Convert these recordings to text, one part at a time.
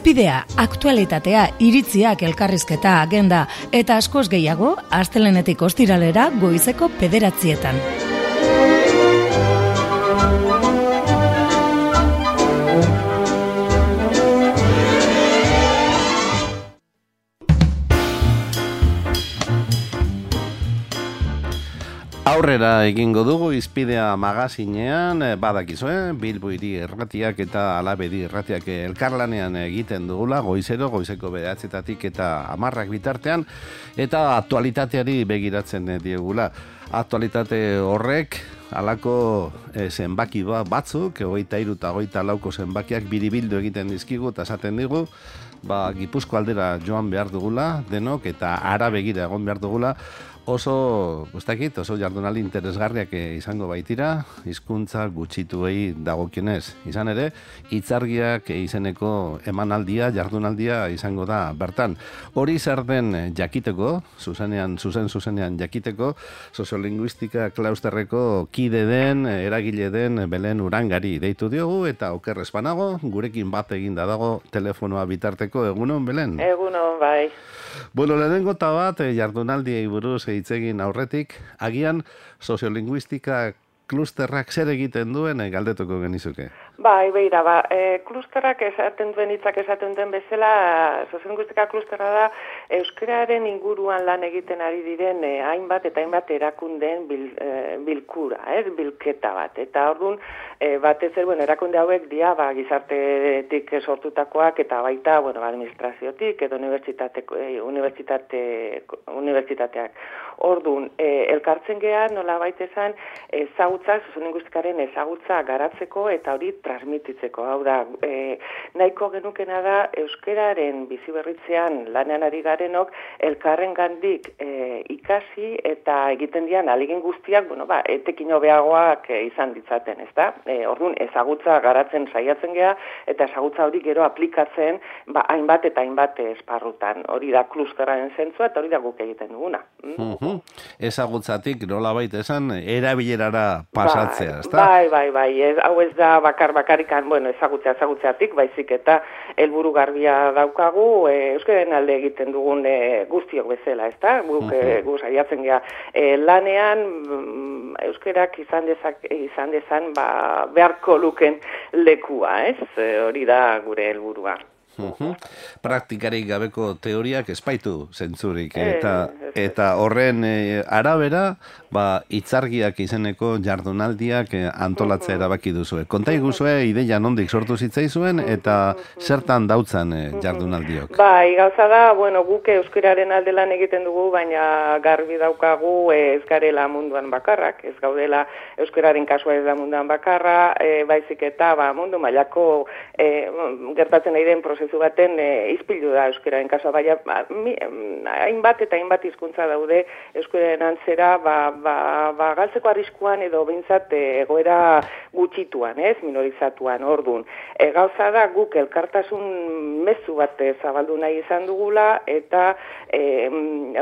Izpidea, aktualitatea, iritziak elkarrizketa agenda eta askoz gehiago, astelenetik ostiralera goizeko pederatzietan. Aurrera egingo dugu izpidea magazinean, eh, badakizu, eh? Bilbo hiri erratiak eta alabedi erratiak elkarlanean egiten dugula, goizero, goizeko behatzetatik eta amarrak bitartean, eta aktualitateari begiratzen diegula. Aktualitate horrek, alako e, zenbaki ba, batzuk, egoita iru eta egoita lauko zenbakiak biribildu egiten dizkigu eta esaten digu, ba, gipuzko aldera joan behar dugula, denok, eta ara begira egon behar dugula, oso, ustakit, oso jardunaldi interesgarriak izango baitira, hizkuntza gutxituei dagokionez. Izan ere, hitzargiak izeneko emanaldia, jardunaldia izango da bertan. Hori zer den jakiteko, zuzenean, zuzen zuzenean jakiteko, soziolinguistika klausterreko kide den, eragile den, belen urangari deitu diogu, eta okerrez banago, gurekin bat eginda dago telefonoa bitarteko, egunon, belen? Egunon, bai. Bueno, lehenengo eta bat, eh, jardunaldi buruz eitzegin aurretik, agian soziolinguistika klusterrak zer egiten duen eh, galdetuko genizuke. Bai, beira, ba, e, klusterrak esaten duen hitzak esaten duen bezala, soziolinguistika klusterra da, euskararen inguruan lan egiten ari diren e, hainbat eta hainbat erakundeen bil, e, bilkura, ez, bilketa bat. Eta orduan, e, batez zer, bueno, erakunde hauek dia, ba, gizartetik sortutakoak eta baita, bueno, administraziotik edo unibertsitate, unibertsitate, unibertsitateak. Orduan, e, elkartzen geha, nola baita esan, ezagutza, soziolinguistikaren ezagutza garatzeko eta hori transmititzeko. Hau da, e, nahiko genukena da euskeraren bizi berritzean lanean ari garenok elkarren gandik e, ikasi eta egiten dian aligin guztiak, bueno, ba, etekin hobeagoak e, izan ditzaten, ez da? E, orduan, ezagutza garatzen saiatzen gea eta ezagutza hori gero aplikatzen ba, hainbat eta hainbat esparrutan. Hori da klusteraren zentzua eta hori da guk egiten duguna. Mm Ezagutzatik, nola baita esan, erabilerara pasatzea, bai, da? Bai, bai, bai, ez, hau ez da bakar bakarikan, bueno, ezagutzea ezagutzeatik, baizik eta helburu garbia daukagu, e, euskaren alde egiten dugun e, guztiok bezala, ez da? Guk, uh gu saiatzen gea, e, lanean, mm, euskerak izan dezak, izan dezan, ba, beharko luken lekua, ez? E, hori da gure helburua. Uhum. Praktikarik gabeko teoriak espaitu zentzurik eh, eta eta horren e, arabera ba hitzargiak izeneko jardunaldiak e, antolatzea erabaki duzu. Konta iguzue ideia nondik sortu zitzaizuen eta zertan dautzan e, jardunaldiok. Bai, gauza da, bueno, guk euskararen alde lan egiten dugu, baina garbi daukagu ez garela munduan bakarrak, ez gaudela euskararen kasua ez da munduan bakarra, e, baizik eta ba mundu mailako e, gertatzen ari den prozesu baten e, izpilu da euskararen kasua, baina ba, hainbat eta hainbat hizkuntza daude euskararen antzera, ba, ba, ba galtzeko arriskuan edo bintzat e, egoera gutxituan, ez, minorizatuan, ordun. E, gauza da guk elkartasun mezu bat zabaldu nahi izan dugula, eta e,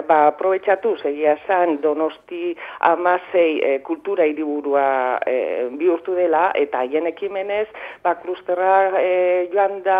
ba, aprobetsatu segia san donosti amasei e, kultura hiriburua e, bihurtu dela, eta haien ekimenez, ba, klusterra e, joan da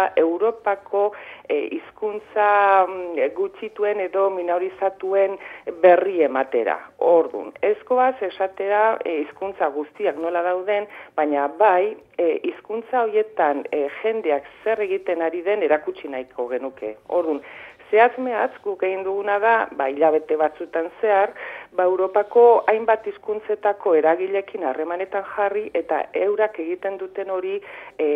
Europako e, izkuntza mm, gutxituen edo minorizatuen berri ematera. Ordun, ezkoaz esatera e, hizkuntza guztiak nola dauden, baina bai e, hizkuntza hoietan e, jendeak zer egiten ari den erakutsi nahiko genuke. Ordun, Zehatz mehatz guk egin duguna da, ba, hilabete batzutan zehar, ba, Europako hainbat hizkuntzetako eragilekin harremanetan jarri eta eurak egiten duten hori e,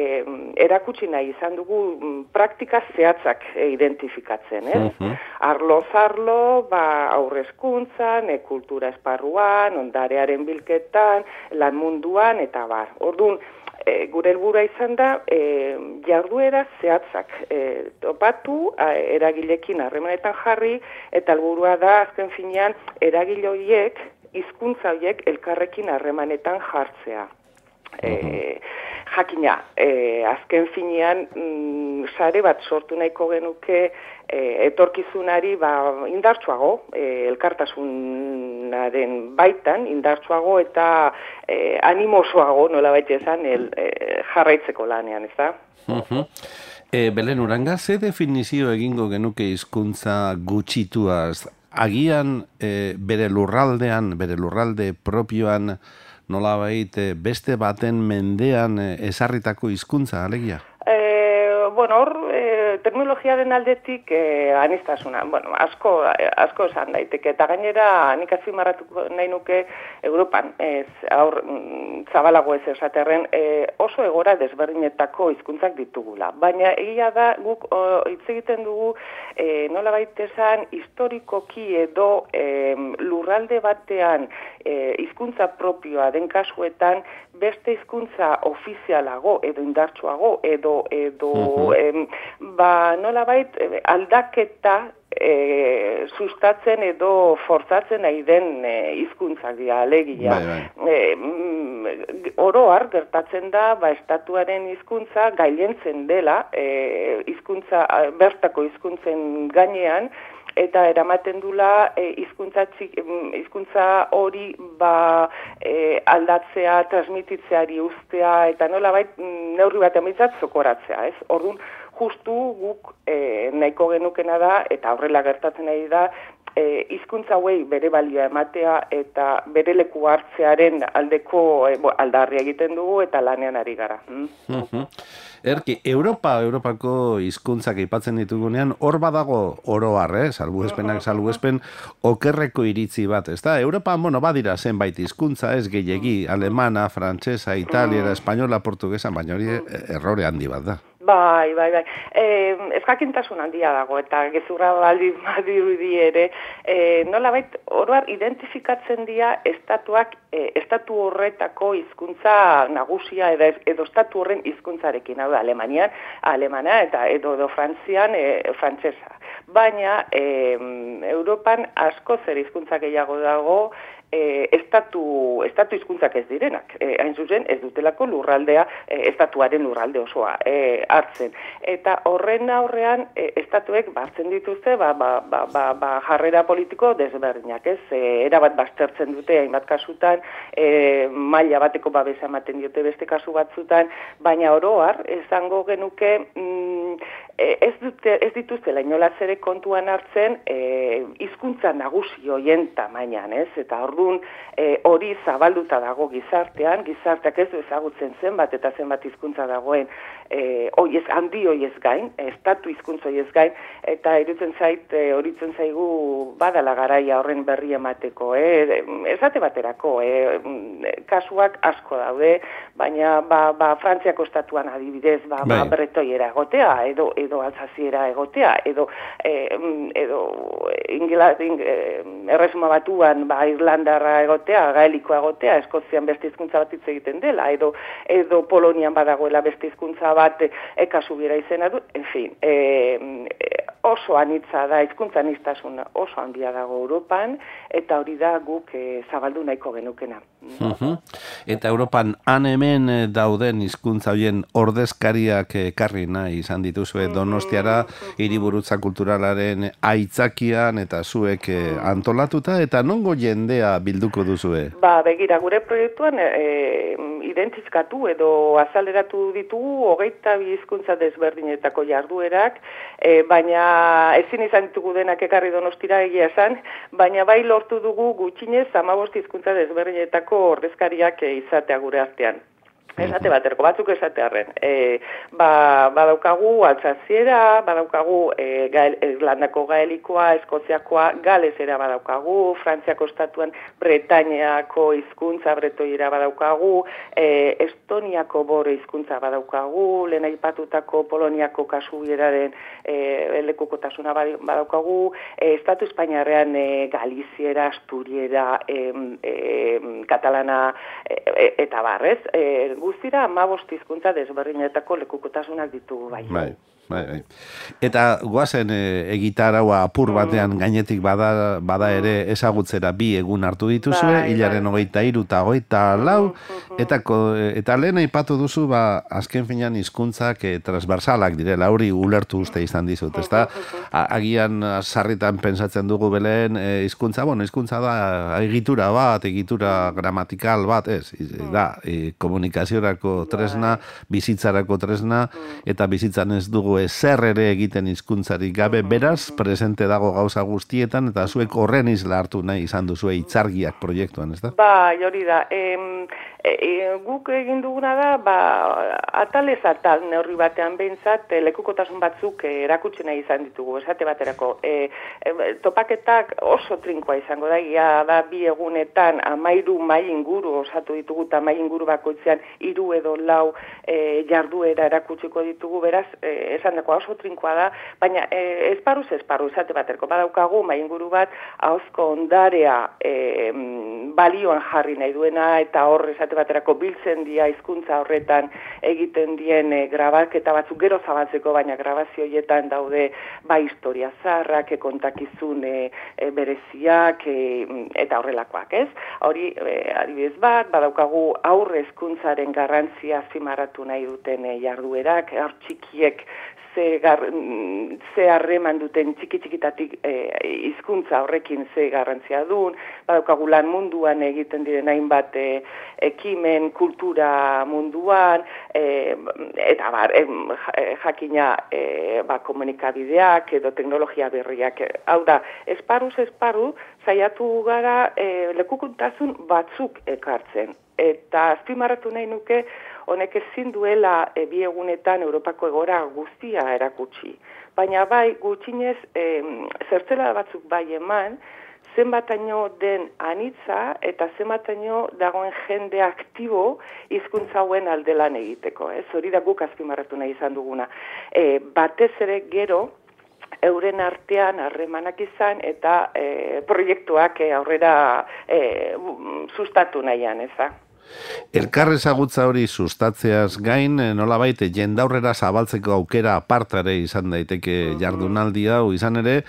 erakutsi nahi izan dugu mm, praktika zehatzak identifikatzen, ez? Uh Arlo zarlo, ba, aurrezkuntzan, e, kultura esparruan, ondarearen bilketan, lan munduan, eta bar. Orduan, e, gure helburua izan da e, jarduera zehatzak e, topatu eragilekin harremanetan jarri eta helburua da azken finean eragile horiek hizkuntza horiek elkarrekin harremanetan jartzea. E, jakina, e, azken finean mm, sare bat sortu nahiko genuke e, etorkizunari ba, indartsuago, e, elkartasunaren baitan indartsuago eta e, animosoago nola baita esan el, e, jarraitzeko lanean, ez da? E, Belen Uranga, ze definizio egingo genuke hizkuntza gutxituaz? Agian e, bere lurraldean, bere lurralde propioan, nolabait e, beste baten mendean e, esarritako hizkuntza alegia? E, bueno, hor, e, terminologiaren aldetik e, anistasuna, bueno, asko, asko esan daiteke, eta gainera nik azimarratuko nahi nuke Europan, ez, aur, mm, zabalago ez esaterren, e, oso egora desberdinetako hizkuntzak ditugula. Baina egia da, guk hitz egiten dugu, e, nola baitesan, historikoki edo e, lurralde batean e, hizkuntza propioa den kasuetan, beste hizkuntza ofizialago edo indartsuago edo edo em, ba nolabait eh, aldaketa e, sustatzen edo forzatzen nahi den e, hizkuntza dira alegia. Bai, bai. E, mm, oro har gertatzen da ba estatuaren hizkuntza gailentzen dela e, hizkuntza bertako hizkuntzen gainean eta eramaten dula e, hizkuntza hizkuntza hori ba e, aldatzea, transmititzeari ustea eta nolabait mm, neurri bat emitzat zokoratzea, ez? Orduan justu guk e, nahiko genukena da eta horrela gertatzen ari da e, izkuntza hauei bere balioa ematea eta bere leku hartzearen aldeko e, aldarri egiten dugu eta lanean ari gara. Mm? Erki, Europa, Europako hizkuntzak aipatzen ditugunean, hor badago oro har, eh? salbu espenak, salbu espen, okerreko iritzi bat, ez da? Europa, bueno, badira zenbait hizkuntza ez gehiegi, alemana, frantsesa, italiera, espainola, portuguesa, baina hori errore handi bat da. Bai, bai, bai. Eh, eskakintasun handia dago eta gezurra baldi badirudi ere, eh, nolabait oroar identifikatzen dira estatuak e, estatu horretako hizkuntza nagusia edo, edo estatu horren hizkuntzarekin, hau da Alemanian, Alemana eta edo edo Frantzian e, frantsesa. Baina e, Europan asko zer hizkuntza gehiago dago, e, estatu, estatu izkuntzak ez direnak. E, hain zuzen, ez dutelako lurraldea, e, estatuaren lurralde osoa e, hartzen. Eta horren aurrean, e, estatuek bartzen dituzte, ba, ba, ba, ba, ba jarrera politiko desberdinak, ez? E, erabat baztertzen dute, hainbat kasutan, e, maila bateko babesa ematen diote beste kasu batzutan, baina oroar, esango genuke, mm, E, ez, dute, ez dituztela inolaz ere kontuan hartzen e, hizkuntza nagusi hoien tamainan, ez? Eta orduan e, hori zabalduta dago gizartean, gizarteak ez du ezagutzen zenbat eta zenbat hizkuntza dagoen e, oiez, handi oiez gain, estatu hizkuntza oiez gain, eta irutzen zait, e, horitzen zaigu badala garaia horren berri emateko, e, ezate baterako, e, kasuak asko daude, baina ba, ba, Frantziako estatuan adibidez, ba, ba, bai. bretoiera egotea, edo, edo altzaziera egotea, edo, e, edo ingela, ing, erresuma batuan ba, Irlandarra egotea, gaelikoa egotea, Eskozian beste hizkuntza bat egiten dela, edo, edo Polonian badagoela beste hizkuntza bat ekasu bira izena du, en fin, e, oso anitza da, hizkuntza anistasuna oso handia dago Europan, eta hori da guk e, zabaldu nahiko genukena. Eta Europan han hemen eh, dauden hizkuntza hoien ordezkariak ekarri nahi izan dituzue. Donostiara hiriburutza kulturalaren aitzakian eta zuek eh, antolatuta eta nongo jendea bilduko duzue? Ba, begira, gure proiektuan e, identizkatu edo azaleratu ditugu hogeita bi hizkuntza desberdinetako jarduerak, e, baina ezin izan ditugu denak ekarri donostira egia esan, baina bai lortu dugu gutxinez amabost hizkuntza desberdinetako ordezkariak izatea gure artean. Esate baterko, batzuk esatearen. E, ba, badaukagu altzaziera, badaukagu e, gael, Irlandako gaelikoa, Eskoziakoa, Galesera badaukagu, Frantziako estatuan Bretainiako hizkuntza bretoira badaukagu, e, Estoniako bore hizkuntza badaukagu, lehen aipatutako Poloniako kasubieraren e, lekukotasuna badaukagu, e, Estatu Espainiarrean e, Galiziera, Asturiera, e, e, Katalana e, e, eta barrez, e, guztira amabost hizkuntza desberdinetako lekukotasunak ditugu bai. Bai. Bai, bai. Eta guazen e, egitaraua apur mm. batean gainetik bada, bada ere mm. ezagutzera bi egun hartu dituzue, bai, hilaren bai. hogeita iru eta hogeita lau, mm, eta, eta lehen aipatu duzu, ba, azken finean hizkuntzak e, transversalak direla, hori ulertu uste izan dizut, ezta? Agian sarritan pensatzen dugu beleen e, hizkuntza, bueno, hizkuntza da egitura bat, egitura gramatikal bat, ez, da, e, komunikaziorako tresna, bizitzarako tresna, eta bizitzan ez dugu ezer ere egiten hizkuntzari gabe, beraz, presente dago gauza guztietan, eta zuek horren izla hartu nahi izan duzu itzargiak proiektuan, ez da? Ba, jori da, em, e, e, guk egin duguna da, ba, atalez atal neurri batean behintzat, e, lekukotasun batzuk e, erakutsi nahi izan ditugu, esate baterako. E, e, topaketak oso trinkoa izango da, ia da bi egunetan amairu mai inguru osatu ditugu, eta mai inguru bakoitzean hiru edo lau e, jarduera erakutsiko ditugu, beraz, e, esan dako oso trinkoa da, baina e, esparuz esparu, esate baterako, badaukagu mai inguru bat, hauzko ondarea e, balioan jarri nahi duena, eta horre esate baterako biltzen dia hizkuntza horretan egiten dien e, grabaketa batzuk gero zabaltzeko, baina grabazio hoietan daude ba historia zarrak, e, kontakizun e, bereziak e, eta horrelakoak, ez? Hori, e, adibidez bat, badaukagu aurre hezkuntzaren garrantzia zimaratu nahi duten e, jarduerak, hor txikiek ze, gar, ze harreman duten txiki txikitatik hizkuntza horrekin ze garrantzia duen, badaukagu lan munduan egiten diren hainbat e, ekimen kultura munduan, e, eta bar, e, jakina e, ba, komunikabideak edo teknologia berriak. Hau da, esparuz esparu, zaiatu gara e, lekukuntasun batzuk ekartzen. Eta azpimarratu nahi nuke, honek ezin duela e, bi egunetan Europako egora guztia erakutsi. Baina bai, gutxinez, e, zertzela batzuk bai eman, zenbataino den anitza eta zenbataino dagoen jende aktibo hizkuntza hauen aldelan egiteko. Ez hori da guk azpimarratu nahi izan duguna. E, batez ere gero, euren artean harremanak izan eta e, proiektuak aurrera e, sustatu nahian, eza. Elkar ezagutza hori sustatzeaz gain, eh, nola baite, jendaurrera zabaltzeko aukera apartare izan daiteke jardunaldi hau, izan ere,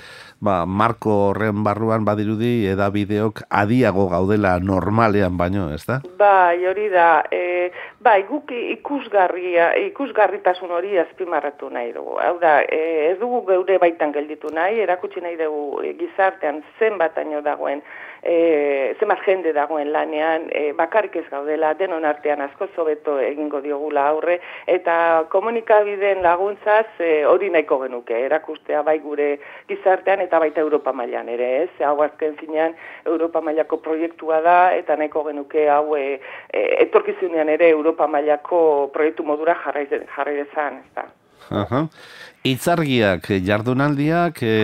ba, marko horren barruan badirudi edabideok adiago gaudela normalean baino, ez da? Ba, hori da, e, ba, guk ikusgarria, ikusgarritasun hori azpimarratu nahi dugu. Hau da, e, ez dugu geure baitan gelditu nahi, erakutsi nahi dugu gizartean zenbataino dagoen e, zenbat jende dagoen lanean, e, bakarrik ez gaudela, denon artean asko zobeto egingo diogula aurre, eta komunikabideen laguntzaz e, hori nahiko genuke, erakustea bai gure gizartean eta baita Europa mailan ere, ez? Hau azken zinean Europa mailako proiektua da, eta nahiko genuke hau e, e, etorkizunean ere Europa mailako proiektu modura jarrai, jarrai dezan, ez da. Aha. Itzargiak eh, jardunaldiak e,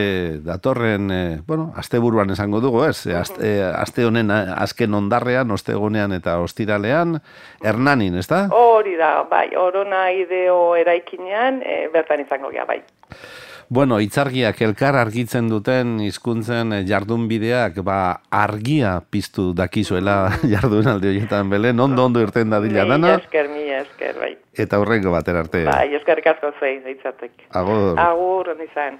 datorren, e, bueno, asteburuan esango dugu, ez? Aste, aste honen azken ondarrean, ostegunean eta ostiralean, Hernanin, ez da? Hori da, bai, orona ideo eraikinean, e, bertan izango gea, bai. Bueno, itzargiak elkar argitzen duten hizkuntzen jardunbideak ba argia piztu dakizuela jardunaldi horietan belen, ondo ondo irten dadila dana. Mi esker, mi esker, bai. Eta horrengo bater arte. Bai, eskerrik asko zein, zeitzatek. Agur. Agur, izan.